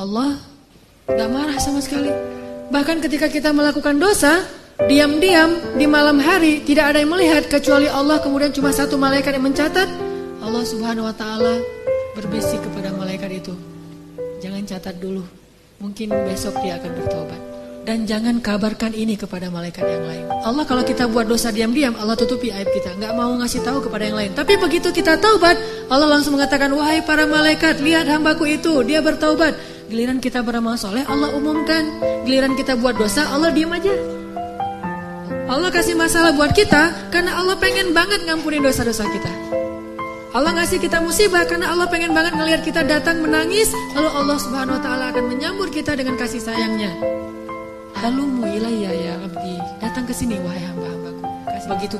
Allah gak marah sama sekali. Bahkan ketika kita melakukan dosa, diam-diam di malam hari tidak ada yang melihat kecuali Allah kemudian cuma satu malaikat yang mencatat. Allah Subhanahu wa taala berbisik kepada malaikat itu. Jangan catat dulu. Mungkin besok dia akan bertobat. Dan jangan kabarkan ini kepada malaikat yang lain. Allah kalau kita buat dosa diam-diam, Allah tutupi aib kita. Nggak mau ngasih tahu kepada yang lain. Tapi begitu kita taubat, Allah langsung mengatakan, wahai para malaikat, lihat hambaku itu, dia bertaubat. Giliran kita beramal soleh, Allah umumkan. Giliran kita buat dosa, Allah diam aja. Allah kasih masalah buat kita, karena Allah pengen banget ngampunin dosa-dosa kita. Allah ngasih kita musibah karena Allah pengen banget ngelihat kita datang menangis, lalu Allah Subhanahu wa taala akan menyambut kita dengan kasih sayangnya. Halumu ilayya ya abdi. Datang ke sini wahai hamba-hambaku. Begitu